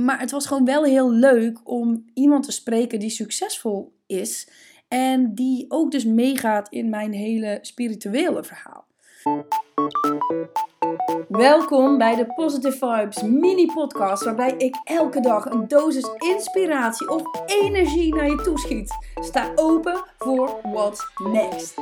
Maar het was gewoon wel heel leuk om iemand te spreken die succesvol is. En die ook dus meegaat in mijn hele spirituele verhaal. Welkom bij de Positive Vibes mini podcast, waarbij ik elke dag een dosis inspiratie of energie naar je toeschiet. Sta open voor what's next.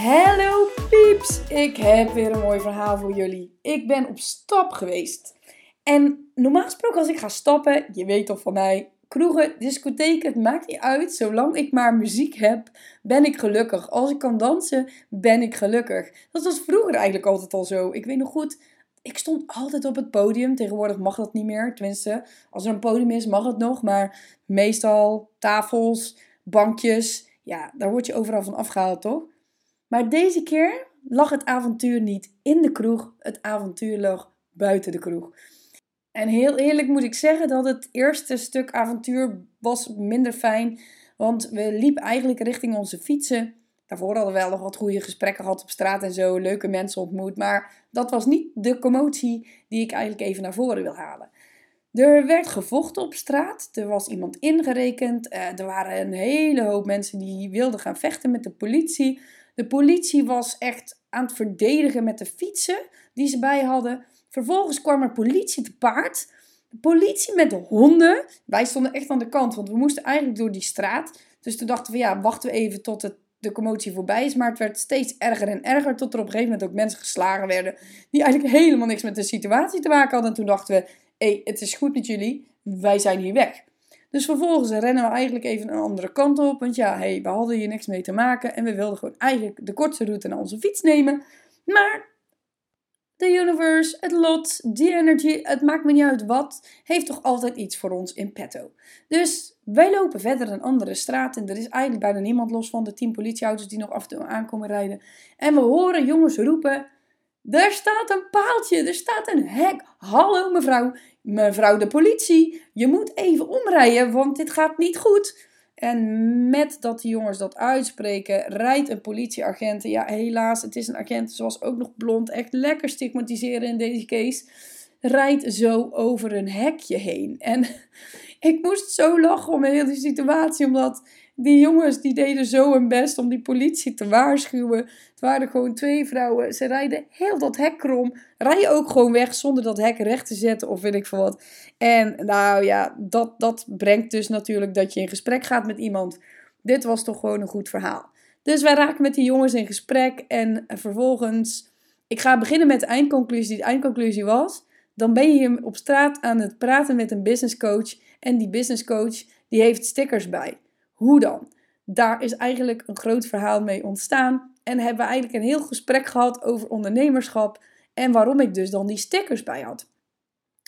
Hallo pieps, ik heb weer een mooi verhaal voor jullie. Ik ben op stap geweest. En normaal gesproken als ik ga stappen, je weet toch van mij, kroegen, discotheken, het maakt niet uit. Zolang ik maar muziek heb, ben ik gelukkig. Als ik kan dansen, ben ik gelukkig. Dat was vroeger eigenlijk altijd al zo. Ik weet nog goed, ik stond altijd op het podium. Tegenwoordig mag dat niet meer. Tenminste, als er een podium is, mag het nog. Maar meestal tafels, bankjes. Ja, daar word je overal van afgehaald, toch? Maar deze keer lag het avontuur niet in de kroeg. Het avontuur lag buiten de kroeg. En heel eerlijk moet ik zeggen dat het eerste stuk avontuur was minder fijn. Want we liepen eigenlijk richting onze fietsen. Daarvoor hadden we wel nog wat goede gesprekken gehad op straat en zo. Leuke mensen ontmoet. Maar dat was niet de commotie die ik eigenlijk even naar voren wil halen. Er werd gevochten op straat. Er was iemand ingerekend. Eh, er waren een hele hoop mensen die wilden gaan vechten met de politie. De politie was echt aan het verdedigen met de fietsen die ze bij hadden. Vervolgens kwam er politie te paard. De politie met de honden. Wij stonden echt aan de kant, want we moesten eigenlijk door die straat. Dus toen dachten we, ja, wachten we even tot het, de commotie voorbij is. Maar het werd steeds erger en erger. Tot er op een gegeven moment ook mensen geslagen werden. Die eigenlijk helemaal niks met de situatie te maken hadden. En toen dachten we, hé, hey, het is goed met jullie. Wij zijn hier weg. Dus vervolgens rennen we eigenlijk even een andere kant op. Want ja, hey, we hadden hier niks mee te maken. En we wilden gewoon eigenlijk de kortste route naar onze fiets nemen. Maar de universe, het lot, die energy, het maakt me niet uit wat, heeft toch altijd iets voor ons in petto. Dus wij lopen verder een andere straat en er is eigenlijk bijna niemand los van de tien politieauto's die nog af en toe aankomen rijden. En we horen jongens roepen, er staat een paaltje, er staat een hek. Hallo mevrouw, mevrouw de politie, je moet even omrijden, want dit gaat niet goed. En met dat de jongens dat uitspreken, rijdt een politieagent. Ja, helaas, het is een agent, zoals ook nog blond. Echt lekker stigmatiseren in deze case. Rijdt zo over een hekje heen. En ik moest zo lachen om heel die situatie, omdat die jongens die deden zo hun best om die politie te waarschuwen. Het waren gewoon twee vrouwen. Ze rijden heel dat hek krom. Rijden ook gewoon weg zonder dat hek recht te zetten of weet ik veel wat. En nou ja, dat, dat brengt dus natuurlijk dat je in gesprek gaat met iemand. Dit was toch gewoon een goed verhaal. Dus wij raken met die jongens in gesprek en vervolgens... Ik ga beginnen met de eindconclusie. De eindconclusie was... Dan ben je op straat aan het praten met een business coach. En die business coach die heeft stickers bij. Hoe dan? Daar is eigenlijk een groot verhaal mee ontstaan. En hebben we eigenlijk een heel gesprek gehad over ondernemerschap. En waarom ik dus dan die stickers bij had.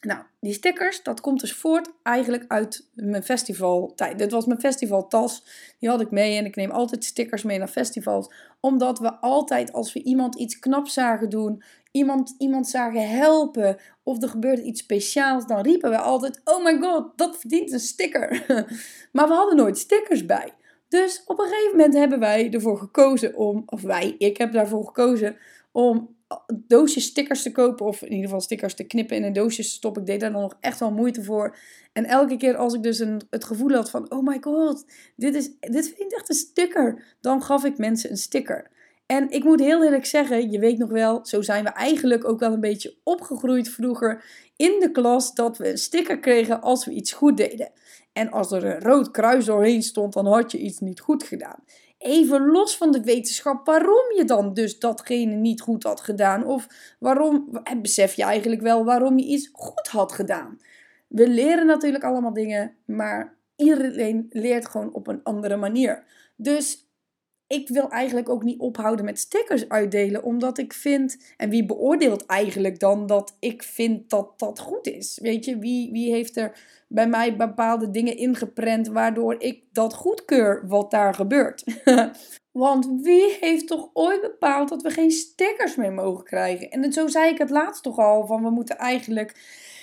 Nou, die stickers, dat komt dus voort eigenlijk uit mijn festivaltijd. Dit was mijn festivaltas. Die had ik mee en ik neem altijd stickers mee naar festivals. Omdat we altijd, als we iemand iets knaps zagen doen, iemand, iemand zagen helpen, of er gebeurde iets speciaals, dan riepen we altijd: Oh my god, dat verdient een sticker. maar we hadden nooit stickers bij. Dus op een gegeven moment hebben wij ervoor gekozen om, of wij, ik heb daarvoor gekozen om doosjes stickers te kopen. Of in ieder geval stickers te knippen in een doosje te stoppen. Ik deed daar dan nog echt wel moeite voor. En elke keer als ik dus een, het gevoel had van... Oh my god, dit, is, dit vind ik echt een sticker. Dan gaf ik mensen een sticker. En ik moet heel eerlijk zeggen, je weet nog wel, zo zijn we eigenlijk ook wel een beetje opgegroeid vroeger in de klas dat we een sticker kregen als we iets goed deden. En als er een rood kruis doorheen stond, dan had je iets niet goed gedaan. Even los van de wetenschap waarom je dan dus datgene niet goed had gedaan. Of waarom, besef je eigenlijk wel waarom je iets goed had gedaan. We leren natuurlijk allemaal dingen, maar iedereen leert gewoon op een andere manier. Dus ik wil eigenlijk ook niet ophouden met stickers uitdelen, omdat ik vind, en wie beoordeelt eigenlijk dan dat ik vind dat dat goed is? Weet je, wie, wie heeft er bij mij bepaalde dingen ingeprent waardoor ik dat goedkeur wat daar gebeurt? Want wie heeft toch ooit bepaald dat we geen stickers meer mogen krijgen? En zo zei ik het laatst toch al, van we moeten eigenlijk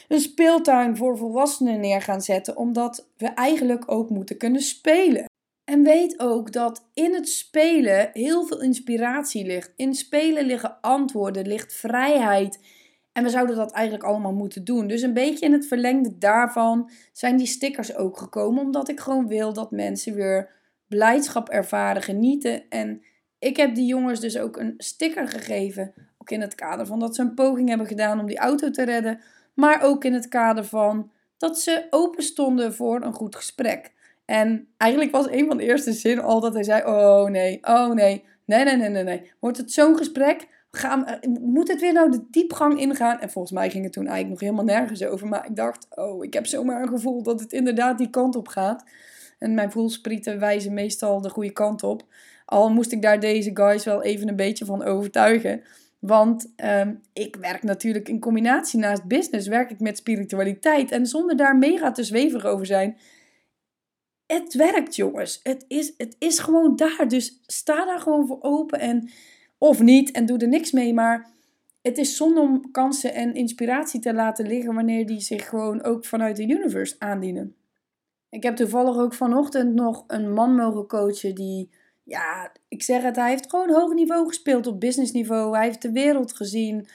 een speeltuin voor volwassenen neer gaan zetten, omdat we eigenlijk ook moeten kunnen spelen. En weet ook dat in het spelen heel veel inspiratie ligt. In spelen liggen antwoorden, ligt vrijheid. En we zouden dat eigenlijk allemaal moeten doen. Dus een beetje in het verlengde daarvan zijn die stickers ook gekomen. Omdat ik gewoon wil dat mensen weer blijdschap ervaren, genieten. En ik heb die jongens dus ook een sticker gegeven. Ook in het kader van dat ze een poging hebben gedaan om die auto te redden. Maar ook in het kader van dat ze open stonden voor een goed gesprek. En eigenlijk was een van de eerste zinnen al dat hij zei: Oh nee, oh nee, nee, nee, nee, nee, nee. Wordt het zo'n gesprek? Gaan, moet het weer nou de diepgang ingaan? En volgens mij ging het toen eigenlijk nog helemaal nergens over. Maar ik dacht: Oh, ik heb zomaar een gevoel dat het inderdaad die kant op gaat. En mijn voelsprieten wijzen meestal de goede kant op. Al moest ik daar deze guys wel even een beetje van overtuigen. Want ehm, ik werk natuurlijk in combinatie naast business, werk ik met spiritualiteit. En zonder daar mega te zweverig over zijn. Het werkt, jongens. Het is, het is gewoon daar. Dus sta daar gewoon voor open. En, of niet. En doe er niks mee. Maar het is zonde om kansen en inspiratie te laten liggen. wanneer die zich gewoon ook vanuit de universe aandienen. Ik heb toevallig ook vanochtend nog een man mogen coachen die ja, ik zeg het, hij heeft gewoon hoog niveau gespeeld op businessniveau. Hij heeft de wereld gezien,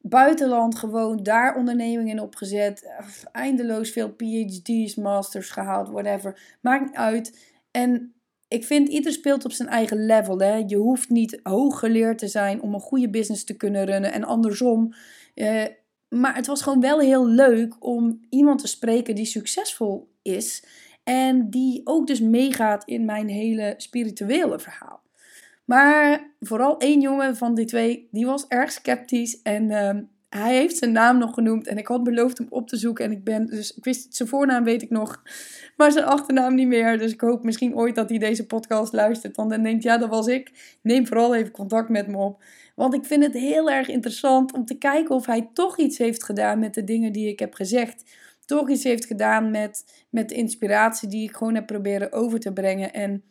buitenland gewoond, daar ondernemingen opgezet. Eindeloos veel PhD's, masters gehaald, whatever. Maakt niet uit. En ik vind ieder speelt op zijn eigen level. Hè. Je hoeft niet hoog geleerd te zijn om een goede business te kunnen runnen en andersom. Eh, maar het was gewoon wel heel leuk om iemand te spreken die succesvol is. En die ook dus meegaat in mijn hele spirituele verhaal. Maar vooral één jongen van die twee, die was erg sceptisch. En ehm, hij heeft zijn naam nog genoemd. En ik had beloofd hem op te zoeken. En ik ben, dus ik wist zijn voornaam weet ik nog. Maar zijn achternaam niet meer. Dus ik hoop misschien ooit dat hij deze podcast luistert. Want dan denkt, ja, dat was ik. Neem vooral even contact met me op. Want ik vind het heel erg interessant om te kijken of hij toch iets heeft gedaan met de dingen die ik heb gezegd toch iets heeft gedaan met, met de inspiratie die ik gewoon heb proberen over te brengen. En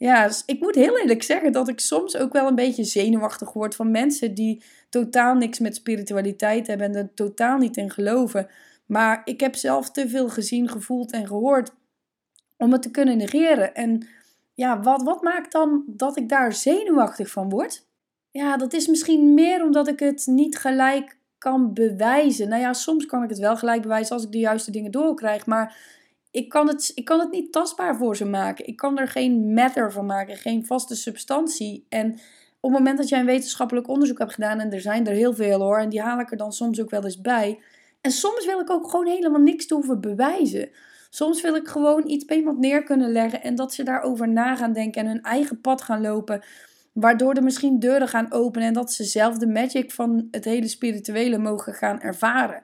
ja, ik moet heel eerlijk zeggen dat ik soms ook wel een beetje zenuwachtig word van mensen die totaal niks met spiritualiteit hebben en er totaal niet in geloven. Maar ik heb zelf te veel gezien, gevoeld en gehoord om het te kunnen negeren. En ja, wat, wat maakt dan dat ik daar zenuwachtig van word? Ja, dat is misschien meer omdat ik het niet gelijk kan bewijzen. Nou ja, soms kan ik het wel gelijk bewijzen als ik de juiste dingen doorkrijg. Maar ik kan, het, ik kan het niet tastbaar voor ze maken. Ik kan er geen matter van maken, geen vaste substantie. En op het moment dat jij een wetenschappelijk onderzoek hebt gedaan, en er zijn er heel veel hoor, en die haal ik er dan soms ook wel eens bij. En soms wil ik ook gewoon helemaal niks te hoeven bewijzen. Soms wil ik gewoon iets bij iemand neer kunnen leggen en dat ze daarover na gaan denken en hun eigen pad gaan lopen. Waardoor er misschien deuren gaan openen en dat ze zelf de magic van het hele spirituele mogen gaan ervaren.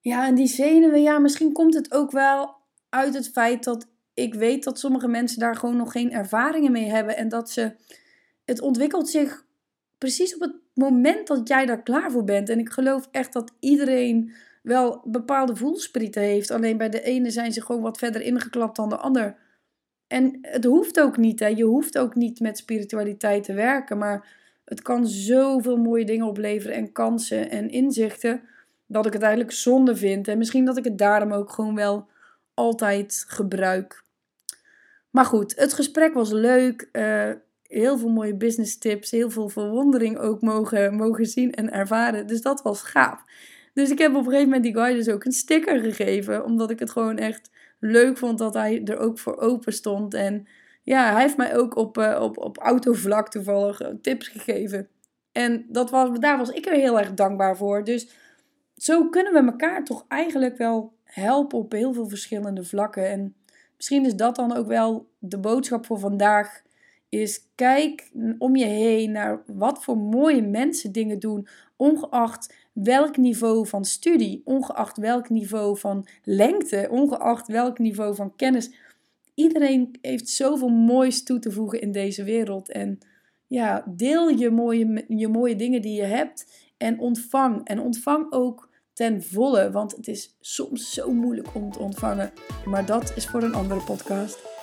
Ja, en die zenuwen, ja, misschien komt het ook wel uit het feit dat ik weet dat sommige mensen daar gewoon nog geen ervaringen mee hebben. En dat ze. Het ontwikkelt zich precies op het moment dat jij daar klaar voor bent. En ik geloof echt dat iedereen wel bepaalde voelsprieten heeft. Alleen bij de ene zijn ze gewoon wat verder ingeklapt dan de ander. En het hoeft ook niet, hè. Je hoeft ook niet met spiritualiteit te werken, maar het kan zoveel mooie dingen opleveren en kansen en inzichten, dat ik het eigenlijk zonde vind. En misschien dat ik het daarom ook gewoon wel altijd gebruik. Maar goed, het gesprek was leuk. Uh, heel veel mooie business tips, heel veel verwondering ook mogen, mogen zien en ervaren. Dus dat was gaaf. Dus ik heb op een gegeven moment die guy dus ook een sticker gegeven, omdat ik het gewoon echt leuk vond dat hij er ook voor open stond. En ja, hij heeft mij ook op, uh, op, op autovlak toevallig eh, tips gegeven. En dat was, daar was ik er heel erg dankbaar voor. Dus zo kunnen we elkaar toch eigenlijk wel helpen op heel veel verschillende vlakken. En misschien is dat dan ook wel de boodschap voor vandaag. Is kijk om je heen naar wat voor mooie mensen dingen doen, ongeacht welk niveau van studie, ongeacht welk niveau van lengte, ongeacht welk niveau van kennis. Iedereen heeft zoveel moois toe te voegen in deze wereld. En ja, deel je mooie, je mooie dingen die je hebt en ontvang. En ontvang ook ten volle, want het is soms zo moeilijk om te ontvangen. Maar dat is voor een andere podcast.